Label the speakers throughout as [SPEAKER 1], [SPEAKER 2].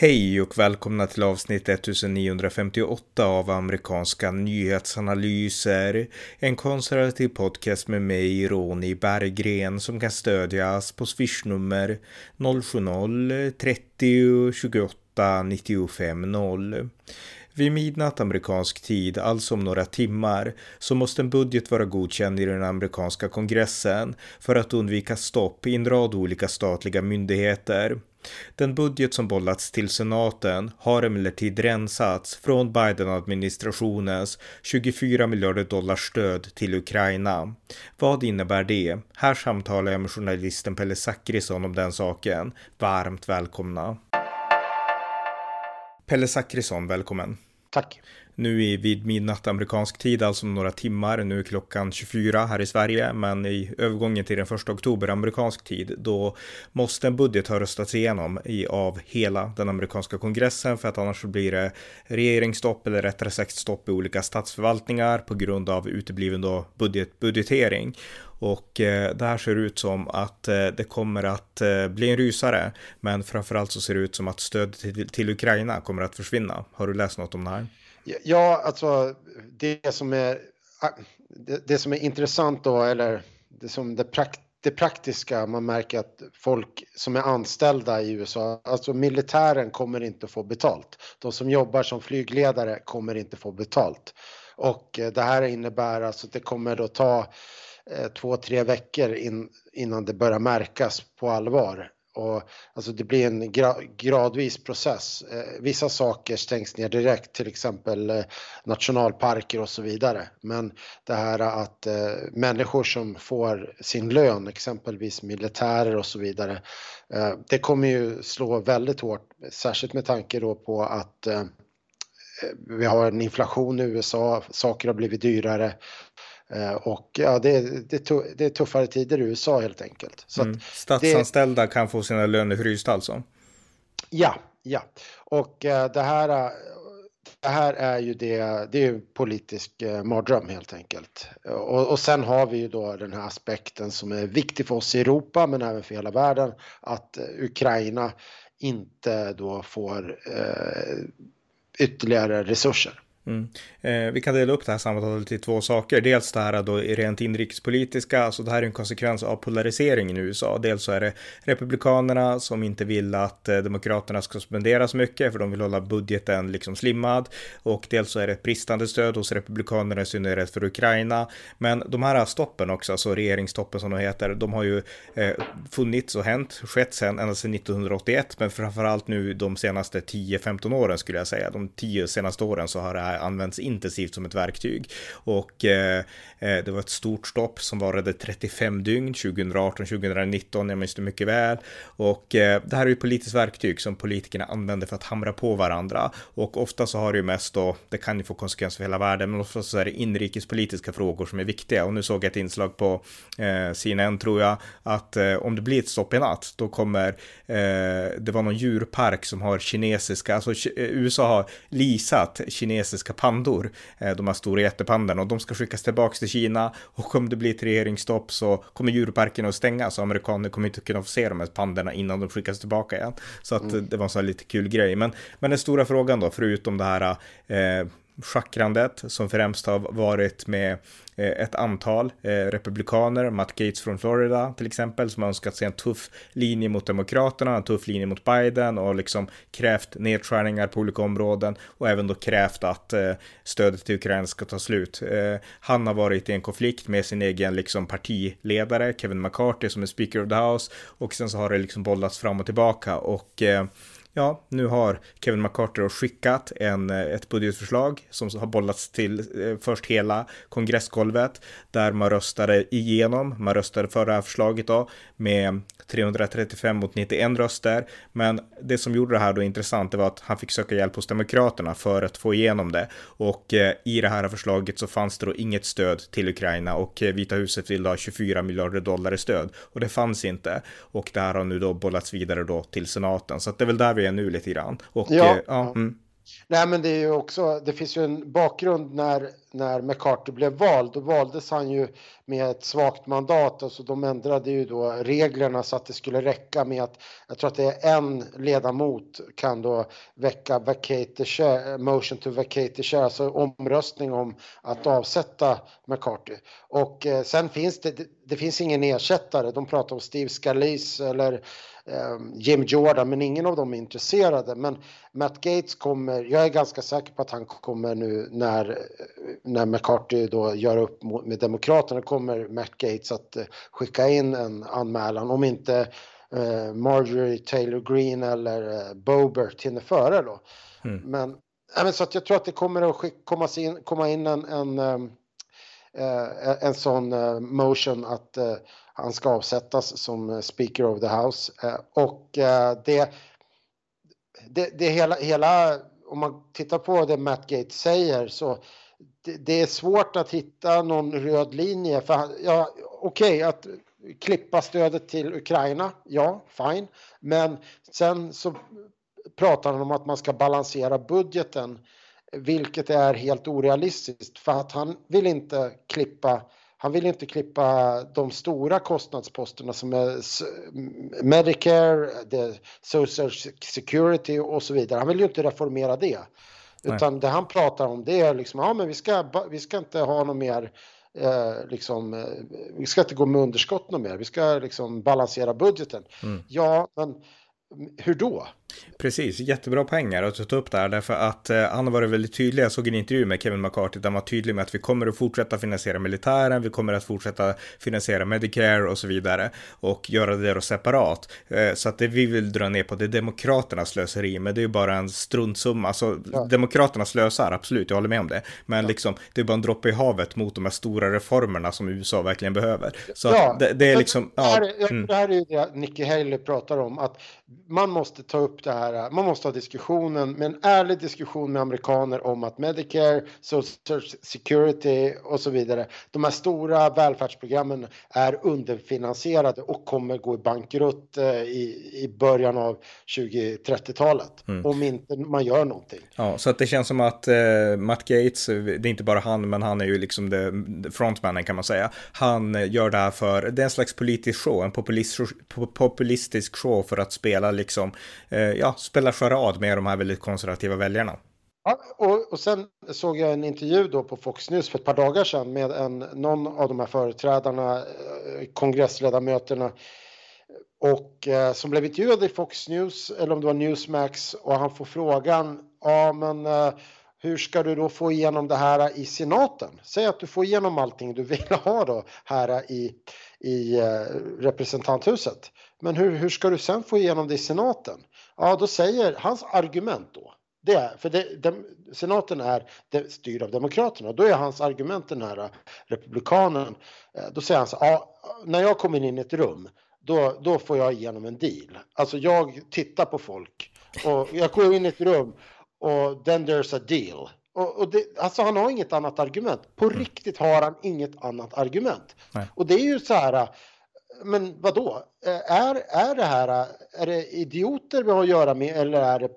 [SPEAKER 1] Hej och välkomna till avsnitt 1958 av amerikanska nyhetsanalyser. En konservativ podcast med mig, Ronny Berggren, som kan stödjas på swishnummer 070-30 28 95 0. Vid midnatt amerikansk tid, alltså om några timmar, så måste en budget vara godkänd i den amerikanska kongressen för att undvika stopp i en rad olika statliga myndigheter. Den budget som bollats till senaten har emellertid rensats från Biden-administrationens 24 miljarder dollar stöd till Ukraina. Vad innebär det? Här samtalar jag med journalisten Pelle Zackrisson om den saken. Varmt välkomna! Pelle Zackrisson, välkommen!
[SPEAKER 2] Tack!
[SPEAKER 1] Nu i vid midnatt amerikansk tid, alltså om några timmar. Nu är klockan 24 här i Sverige, men i övergången till den 1 oktober amerikansk tid, då måste en budget ha röstats igenom i, av hela den amerikanska kongressen för att annars blir det regeringsstopp eller rättare sagt stopp i olika statsförvaltningar på grund av utebliven då budget, budgetering. Och eh, det här ser ut som att eh, det kommer att eh, bli en rysare, men framförallt så ser det ut som att stödet till, till Ukraina kommer att försvinna. Har du läst något om det här?
[SPEAKER 2] Ja, alltså det som är, ah, det, det som är intressant då, eller det som det, prakt, det praktiska, man märker att folk som är anställda i USA, alltså militären kommer inte få betalt. De som jobbar som flygledare kommer inte få betalt. Och eh, det här innebär alltså att det kommer då ta eh, två, tre veckor in, innan det börjar märkas på allvar. Och, alltså det blir en gra gradvis process. Eh, vissa saker stängs ner direkt, till exempel eh, nationalparker och så vidare. Men det här att eh, människor som får sin lön, exempelvis militärer och så vidare, eh, det kommer ju slå väldigt hårt, särskilt med tanke då på att eh, vi har en inflation i USA, saker har blivit dyrare Eh, och ja, det, det, det är tuffare tider i USA helt enkelt.
[SPEAKER 1] Så mm. Statsanställda det, kan få sina löner frysta alltså?
[SPEAKER 2] Ja, ja. Och eh, det här, det här är ju det, det är ju politisk eh, mardröm helt enkelt. Och, och sen har vi ju då den här aspekten som är viktig för oss i Europa men även för hela världen. Att Ukraina inte då får eh, ytterligare resurser.
[SPEAKER 1] Mm. Eh, vi kan dela upp det här samtalet i två saker. Dels det här då rent inrikespolitiska, alltså det här är en konsekvens av polariseringen i USA. Dels så är det republikanerna som inte vill att eh, demokraterna ska spendera så mycket, för de vill hålla budgeten liksom slimmad. Och dels så är det ett bristande stöd hos republikanerna i synnerhet för Ukraina. Men de här stoppen också, alltså regeringstoppen som de heter, de har ju eh, funnits och hänt, skett sedan ända sedan 1981, men framförallt nu de senaste 10-15 åren skulle jag säga. De tio senaste åren så har det här används intensivt som ett verktyg. Och eh, eh, det var ett stort stopp som varade 35 dygn 2018-2019, jag minns det mycket väl. Och eh, det här är ju politiskt verktyg som politikerna använder för att hamra på varandra. Och ofta så har det ju mest då, det kan ju få konsekvenser för hela världen, men ofta så är det inrikespolitiska frågor som är viktiga. Och nu såg jag ett inslag på eh, CNN tror jag, att eh, om det blir ett stopp i natt, då kommer, eh, det var någon djurpark som har kinesiska, alltså eh, USA har lisat kinesiska kinesiska pandor, eh, de här stora jättepandorna, och de ska skickas tillbaka till Kina och om det blir ett regeringsstopp så kommer djurparken att stängas så amerikaner kommer inte kunna få se de här pandorna innan de skickas tillbaka igen. Så att mm. det var en sån här lite kul grej. Men, men den stora frågan då, förutom det här eh, schackrandet som främst har varit med eh, ett antal eh, republikaner, Matt Gates från Florida till exempel, som har önskat sig en tuff linje mot Demokraterna, en tuff linje mot Biden och liksom krävt nedskärningar på olika områden och även då krävt att eh, stödet till Ukraina ska ta slut. Han har varit i en konflikt med sin egen liksom partiledare, Kevin McCarthy, som är Speaker of the House och sen så har det liksom bollats fram och tillbaka och Ja, nu har Kevin McCarthy skickat en, eh, ett budgetförslag som har bollats till eh, först hela kongressgolvet där man röstade igenom, man röstade för det här förslaget då med 335 mot 91 röster. Men det som gjorde det här då intressant det var att han fick söka hjälp hos Demokraterna för att få igenom det. Och eh, i det här förslaget så fanns det då inget stöd till Ukraina och eh, Vita huset vill ha 24 miljarder dollar i stöd och det fanns inte. Och det här har nu då bollats vidare då till senaten. Så att det är väl där vi är nu lite grann. Och,
[SPEAKER 2] ja. Eh, ja mm. Nej, men det är ju också, det finns ju en bakgrund när, när McCarthy blev vald, då valdes han ju med ett svagt mandat. Alltså de ändrade ju då reglerna så att det skulle räcka med att, jag tror att det är en ledamot kan då väcka vacate share, motion to vacate share, alltså omröstning om att avsätta McCarthy. Och eh, sen finns det, det, det finns ingen ersättare. De pratar om Steve Scalise eller ehm, Jim Jordan, men ingen av dem är intresserade. Men Matt Gates kommer, jag är ganska säker på att han kommer nu när, när McCarthy då gör upp med Demokraterna kommer Matt Gates att eh, skicka in en anmälan om inte eh, Marjorie Taylor Greene eller eh, Boebert hinner före då. Mm. Men, äh, så att jag tror att det kommer att komma in, komma in en, en, en, sån motion att han ska avsättas som Speaker of the House. Och det, det, det hela, hela, om man tittar på det Matt Gates säger så det, det är svårt att hitta någon röd linje. För, ja, Okej, okay, att klippa stödet till Ukraina, ja, fine. Men sen så pratar han om att man ska balansera budgeten, vilket är helt orealistiskt för att han vill inte klippa han vill inte klippa de stora kostnadsposterna som är Medicare, Social Security och så vidare. Han vill ju inte reformera det. Utan Nej. det han pratar om det är liksom, ja men vi ska, vi ska inte ha något mer Eh, liksom, eh, vi ska inte gå med underskott något mer, vi ska liksom balansera budgeten. Mm. Ja, men hur då?
[SPEAKER 1] Precis, jättebra pengar att ta upp där därför att eh, han har varit väldigt tydlig. Jag såg en intervju med Kevin McCarthy där han var tydlig med att vi kommer att fortsätta finansiera militären, vi kommer att fortsätta finansiera Medicare och så vidare och göra det då separat. Eh, så att det vi vill dra ner på det är demokraternas slöseri, men det är ju bara en struntsumma. Alltså ja. demokraterna slösar, absolut, jag håller med om det. Men ja. liksom, det är bara en droppe i havet mot de här stora reformerna som USA verkligen behöver. Så ja, det, det, är liksom...
[SPEAKER 2] Det här, mm. det här är ju det Nikki Haley pratar om, att man måste ta upp det här, man måste ha diskussionen, med en ärlig diskussion med amerikaner om att Medicare, Social Security och så vidare, de här stora välfärdsprogrammen är underfinansierade och kommer gå i bankrutt eh, i, i början av 2030-talet mm. om inte man gör någonting.
[SPEAKER 1] Ja, så att det känns som att eh, Matt Gates, det är inte bara han, men han är ju liksom det, frontmannen kan man säga. Han gör det här för, det är en slags politisk show, en populist, populistisk show för att spela liksom eh, ja, spela charad med de här väldigt konservativa väljarna.
[SPEAKER 2] Ja, och, och sen såg jag en intervju då på Fox News för ett par dagar sedan med en, någon av de här företrädarna, eh, kongressledamöterna och eh, som blev intervjuad i Fox News eller om det var Newsmax och han får frågan, ja men eh, hur ska du då få igenom det här i senaten? Säg att du får igenom allting du vill ha då här i, i eh, representanthuset. Men hur, hur ska du sen få igenom det i senaten? Ja, då säger hans argument då. Det är, för det, dem, senaten är det, styrd av demokraterna. Då är hans argument den här eh, republikanen. Eh, då säger han så ja, när jag kommer in i ett rum då, då får jag igenom en deal. Alltså jag tittar på folk och jag går in i ett rum och then there's a deal. Och, och det, alltså han har inget annat argument. På mm. riktigt har han inget annat argument. Nej. Och det är ju så här, men vad då? Är, är det här, är det idioter vi har att göra med eller är det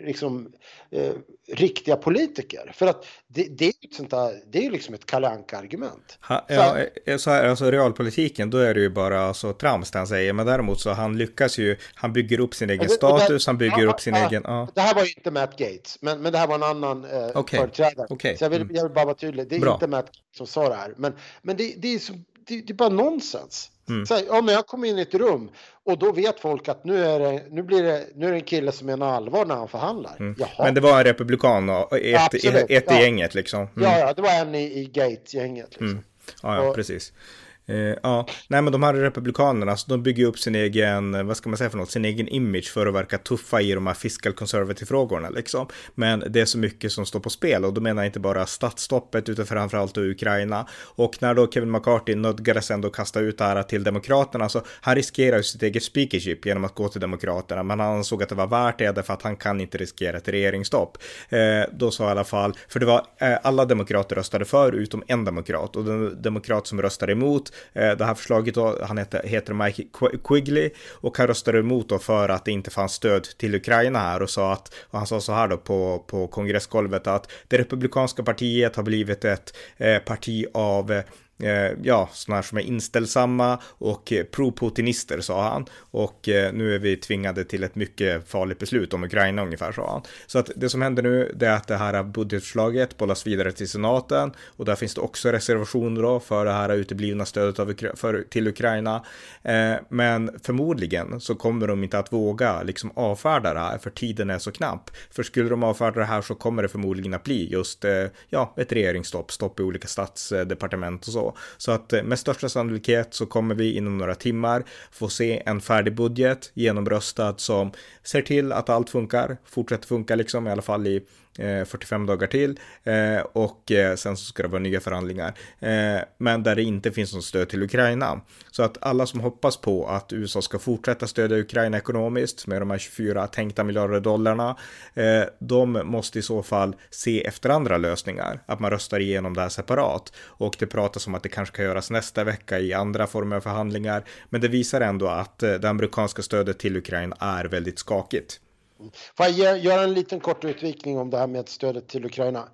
[SPEAKER 2] liksom eh, riktiga politiker. För att det, det är ju sånt där, det är liksom ett Kalle argument
[SPEAKER 1] Ja, så, eh, så här, alltså realpolitiken, då är det ju bara alltså, trams det han säger. Men däremot så han lyckas ju, han bygger upp sin egen det, status, han bygger ja, upp sin ja, egen... Ja.
[SPEAKER 2] Det här var ju inte Matt Gates, men, men det här var en annan eh, okay. företrädare.
[SPEAKER 1] Okay.
[SPEAKER 2] Så jag vill, mm. jag vill bara vara tydlig, det är Bra. inte Matt Gates som sa det här. Men, men det, det är så det, det, är bara nonsens. Mm. Så här, ja, men jag kommer in i ett rum och då vet folk att nu är det, nu blir det, nu är det en kille som menar allvar när han förhandlar. Mm.
[SPEAKER 1] Men det var en republikan och ett, ett, ett i gänget liksom.
[SPEAKER 2] Mm. Ja, ja, det var en i, i Gate-gänget. Liksom. Mm.
[SPEAKER 1] Ja, ja, och, precis. Eh, ja, nej men de här republikanerna, så de bygger upp sin egen, eh, vad ska man säga för något, sin egen image för att verka tuffa i de här fiscal conservative-frågorna liksom. Men det är så mycket som står på spel och då menar jag inte bara statsstoppet utan framförallt då Ukraina. Och när då Kevin McCarthy nödgades ändå kasta ut det här till Demokraterna så han riskerar ju sitt eget speakership genom att gå till Demokraterna. Men han ansåg att det var värt det därför att han kan inte riskera ett regeringsstopp. Eh, då sa i alla fall, för det var eh, alla demokrater röstade för utom en demokrat och den demokrat som röstade emot Eh, det här förslaget, då, han heter, heter Mike Quigley och han röstade emot då för att det inte fanns stöd till Ukraina här och sa att, och han sa så här då på, på kongressgolvet att det republikanska partiet har blivit ett eh, parti av eh, Eh, ja, sådana här som är inställsamma och eh, pro-putinister sa han. Och eh, nu är vi tvingade till ett mycket farligt beslut om Ukraina ungefär sa han. Så att det som händer nu det är att det här budgetförslaget bollas vidare till senaten och där finns det också reservationer då för det här uteblivna stödet av, för, till Ukraina. Eh, men förmodligen så kommer de inte att våga liksom avfärda det här för tiden är så knapp. För skulle de avfärda det här så kommer det förmodligen att bli just eh, ja, ett regeringsstopp, stopp i olika statsdepartement och så. Så att eh, med största sannolikhet så kommer vi inom några timmar få se en färdig budget genomröstad som ser till att allt funkar, fortsätter funka liksom i alla fall i Eh, 45 dagar till eh, och eh, sen så ska det vara nya förhandlingar. Men där det inte finns något stöd till Ukraina. Så att alla som hoppas på att USA ska fortsätta stödja Ukraina ekonomiskt med de här 24 tänkta miljarder dollarna, de måste i så fall se efter andra lösningar, att man röstar igenom det här separat. Och det pratas om att det kanske kan göras nästa vecka i andra former av förhandlingar, men det visar ändå att det amerikanska stödet till Ukraina är väldigt skakigt.
[SPEAKER 2] Får jag göra en liten kort utvikning om det här med stödet till Ukraina?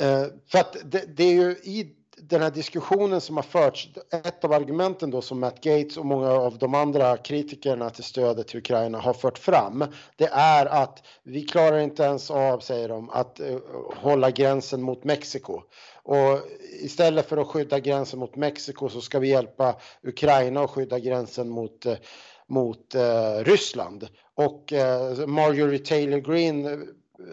[SPEAKER 2] Eh, för att det, det, är ju i den här diskussionen som har förts, ett av argumenten då som Matt Gates och många av de andra kritikerna till stödet till Ukraina har fört fram, det är att vi klarar inte ens av, säger de, att eh, hålla gränsen mot Mexiko. Och istället för att skydda gränsen mot Mexiko så ska vi hjälpa Ukraina att skydda gränsen mot eh, mot eh, Ryssland. Och eh, Marjorie Taylor Greene eh,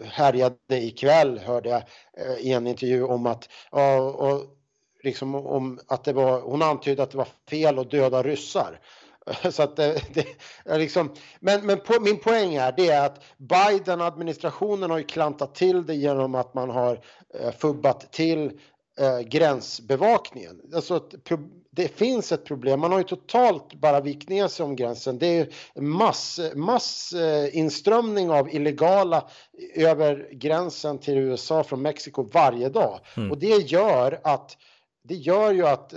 [SPEAKER 2] härjade ikväll hörde jag eh, i en intervju om att, och, och liksom om att det var, hon antydde att det var fel att döda ryssar. Så att det, det är liksom, men men på, min poäng är det är att Biden-administrationen har ju klantat till det genom att man har eh, fubbat till eh, gränsbevakningen. Alltså att, det finns ett problem. Man har ju totalt bara vikt ner sig om gränsen. Det är mass, massinströmning av illegala över gränsen till USA från Mexiko varje dag. Mm. Och det gör att det gör ju att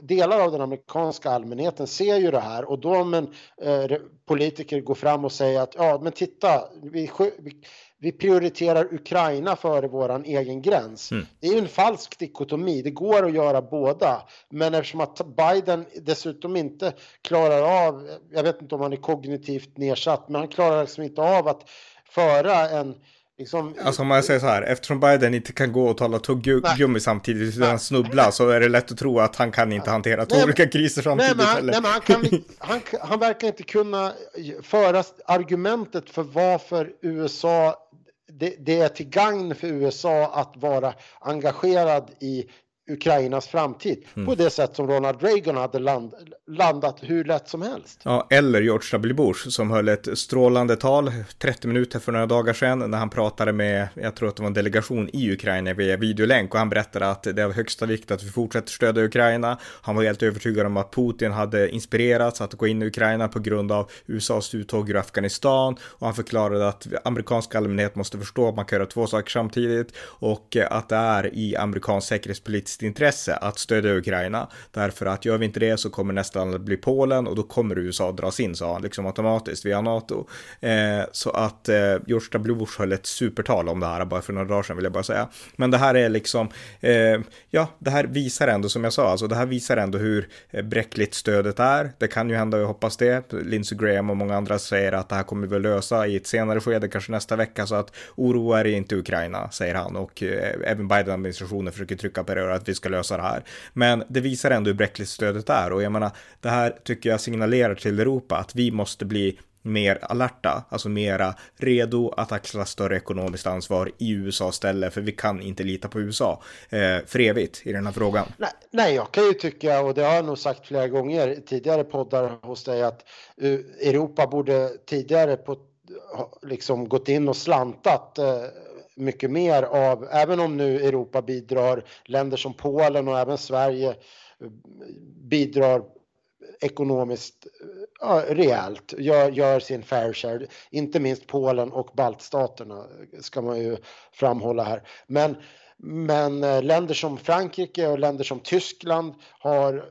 [SPEAKER 2] delar av den amerikanska allmänheten ser ju det här och då om en eh, politiker går fram och säger att ja men titta vi, vi, vi prioriterar Ukraina före våran egen gräns. Mm. Det är ju en falsk dikotomi, det går att göra båda. Men eftersom att Biden dessutom inte klarar av, jag vet inte om han är kognitivt nedsatt, men han klarar liksom inte av att föra en Liksom...
[SPEAKER 1] Alltså om man säger så här, eftersom Biden inte kan gå och tala tuggummi samtidigt utan han snubblar så är det lätt att tro att han kan inte hantera två olika kriser samtidigt.
[SPEAKER 2] Nej, men, han, nej, han, kan, han, han verkar inte kunna föra argumentet för varför USA det, det, är till gagn för USA att vara engagerad i Ukrainas framtid mm. på det sätt som Ronald Reagan hade land, landat hur lätt som helst.
[SPEAKER 1] Ja, eller George W. Bush som höll ett strålande tal 30 minuter för några dagar sedan när han pratade med, jag tror att det var en delegation i Ukraina via videolänk och han berättade att det är av högsta vikt att vi fortsätter stödja Ukraina. Han var helt övertygad om att Putin hade inspirerats att gå in i Ukraina på grund av USAs uttåg ur Afghanistan och han förklarade att amerikansk allmänhet måste förstå att man kan göra två saker samtidigt och att det är i amerikansk säkerhetspolitisk vinstintresse intresse att stödja Ukraina. Därför att gör vi inte det så kommer nästa land att bli Polen och då kommer USA dras in, sa han, liksom automatiskt via NATO. Eh, så att eh, George W. Bush höll ett supertal om det här bara för några dagar sedan vill jag bara säga. Men det här är liksom, eh, ja, det här visar ändå som jag sa, alltså det här visar ändå hur eh, bräckligt stödet är. Det kan ju hända, jag hoppas det. Lindsey Graham och många andra säger att det här kommer vi lösa i ett senare skede, kanske nästa vecka, så att oroa er inte Ukraina, säger han. Och eh, även Biden-administrationen försöker trycka på det att vi ska lösa det här. Men det visar ändå hur bräckligt stödet är och jag menar, det här tycker jag signalerar till Europa att vi måste bli mer alerta, alltså mera redo att axla större ekonomiskt ansvar i USA ställe, för vi kan inte lita på USA eh, för evigt i den här frågan.
[SPEAKER 2] Nej, nej, jag kan ju tycka, och det har jag nog sagt flera gånger i tidigare poddar hos dig, att eh, Europa borde tidigare på liksom gått in och slantat eh, mycket mer av, även om nu Europa bidrar, länder som Polen och även Sverige eh, bidrar ekonomiskt eh, ja, rejält, gör, gör, sin fair share. Inte minst Polen och baltstaterna eh, ska man ju framhålla här. Men men länder som Frankrike och länder som Tyskland har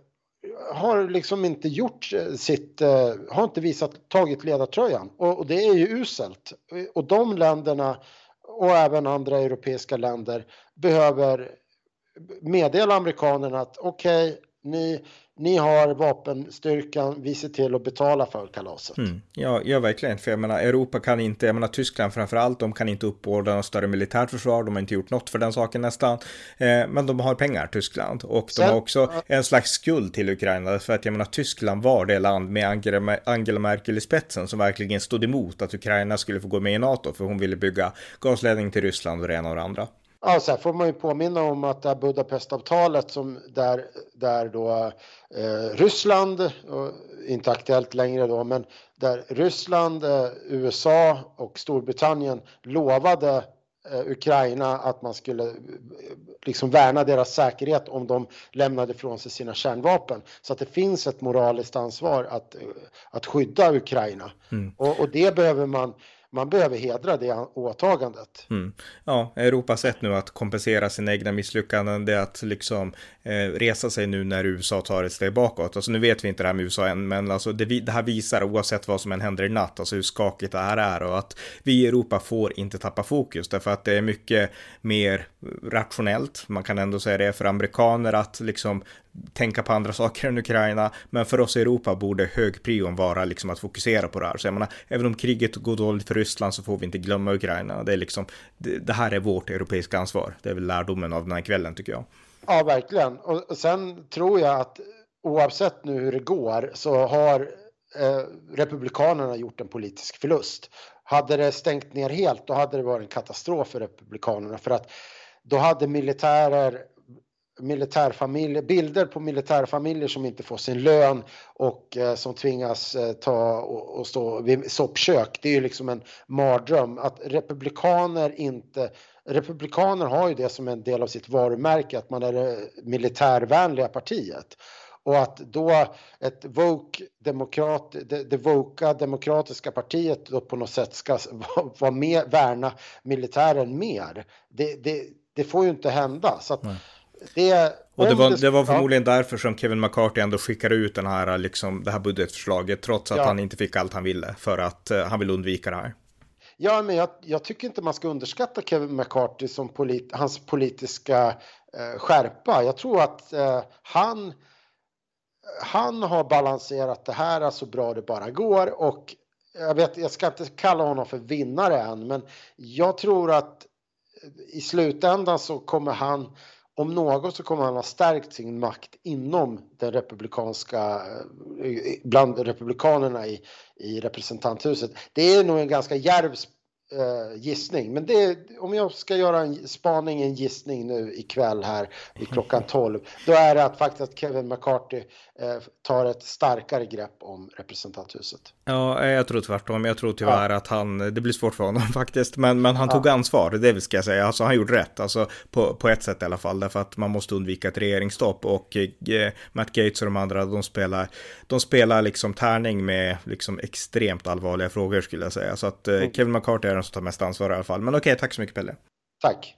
[SPEAKER 2] har liksom inte gjort sitt, har inte visat, tagit ledartröjan och, och det är ju uselt. Och de länderna och även andra europeiska länder behöver meddela amerikanerna att okej, okay, ni, ni har vapenstyrkan, vi ser till att betala för kalaset. Mm.
[SPEAKER 1] Ja, ja, verkligen. För jag menar, Europa kan inte, jag menar Tyskland framför allt, de kan inte uppbåda något större militärt försvar, de har inte gjort något för den saken nästan. Eh, men de har pengar, Tyskland. Och de har också en slags skuld till Ukraina, för att jag menar, Tyskland var det land med Angela, Angela Merkel i spetsen som verkligen stod emot att Ukraina skulle få gå med i NATO, för hon ville bygga gasledning till Ryssland och det ena och det andra.
[SPEAKER 2] Ja, så här får man ju påminna om att det här Budapestavtalet som där, där då eh, Ryssland, och inte aktuellt längre då, men där Ryssland, eh, USA och Storbritannien lovade eh, Ukraina att man skulle eh, liksom värna deras säkerhet om de lämnade ifrån sig sina kärnvapen. Så att det finns ett moraliskt ansvar att, eh, att skydda Ukraina. Mm. Och, och det behöver man man behöver hedra det åtagandet.
[SPEAKER 1] Mm. Ja, Europas sätt nu att kompensera sina egna misslyckanden, det är att liksom eh, resa sig nu när USA tar ett steg bakåt. Alltså nu vet vi inte det här med USA än, men alltså det, det här visar oavsett vad som än händer i natt, alltså hur skakigt det här är och att vi i Europa får inte tappa fokus, därför att det är mycket mer rationellt, man kan ändå säga det, för amerikaner att liksom tänka på andra saker än Ukraina. Men för oss i Europa borde högprion vara liksom att fokusera på det här. Så jag menar, även om kriget går dåligt för Ryssland så får vi inte glömma Ukraina. Det är liksom, det, det här är vårt europeiska ansvar. Det är väl lärdomen av den här kvällen tycker jag.
[SPEAKER 2] Ja, verkligen. Och sen tror jag att oavsett nu hur det går så har eh, Republikanerna gjort en politisk förlust. Hade det stängt ner helt, då hade det varit en katastrof för Republikanerna för att då hade militärer militärfamiljer, bilder på militärfamiljer som inte får sin lön och eh, som tvingas eh, ta och, och, stå vid soppkök. Det är ju liksom en mardröm att republikaner inte Republikaner har ju det som en del av sitt varumärke att man är det militärvänliga partiet och att då ett woke demokrat, det, det woka demokratiska partiet då på något sätt ska vara med, värna militären mer. Det, det, det får ju inte hända. Så att,
[SPEAKER 1] det, och det var, det var förmodligen ja. därför som Kevin McCarthy ändå skickade ut den här, liksom, det här budgetförslaget, trots att ja. han inte fick allt han ville, för att uh, han vill undvika det här.
[SPEAKER 2] Ja, men jag, jag, tycker inte man ska underskatta Kevin McCarthy som polit, hans politiska uh, skärpa. Jag tror att uh, han, han har balanserat det här så bra det bara går och jag vet, jag ska inte kalla honom för vinnare än, men jag tror att i slutändan så kommer han om något så kommer han ha stärkt sin makt inom den republikanska, eh, bland republikanerna i, i representanthuset. Det är nog en ganska djärv eh, gissning. Men det, om jag ska göra en spaning, en gissning nu ikväll här vid klockan 12, då är det att faktiskt att Kevin McCarthy tar ett starkare grepp om representanthuset.
[SPEAKER 1] Ja, jag tror tvärtom. Jag tror tyvärr ja. att han, det blir svårt för honom faktiskt, men, men han tog ja. ansvar, det ska jag säga. Alltså han gjorde rätt, alltså på, på ett sätt i alla fall, därför att man måste undvika ett regeringsstopp och eh, Matt Gates och de andra, de spelar, de spelar liksom tärning med liksom extremt allvarliga frågor skulle jag säga. Så att eh, mm. Kevin McCarthy är den som tar mest ansvar i alla fall. Men okej, okay, tack så mycket Pelle.
[SPEAKER 2] Tack.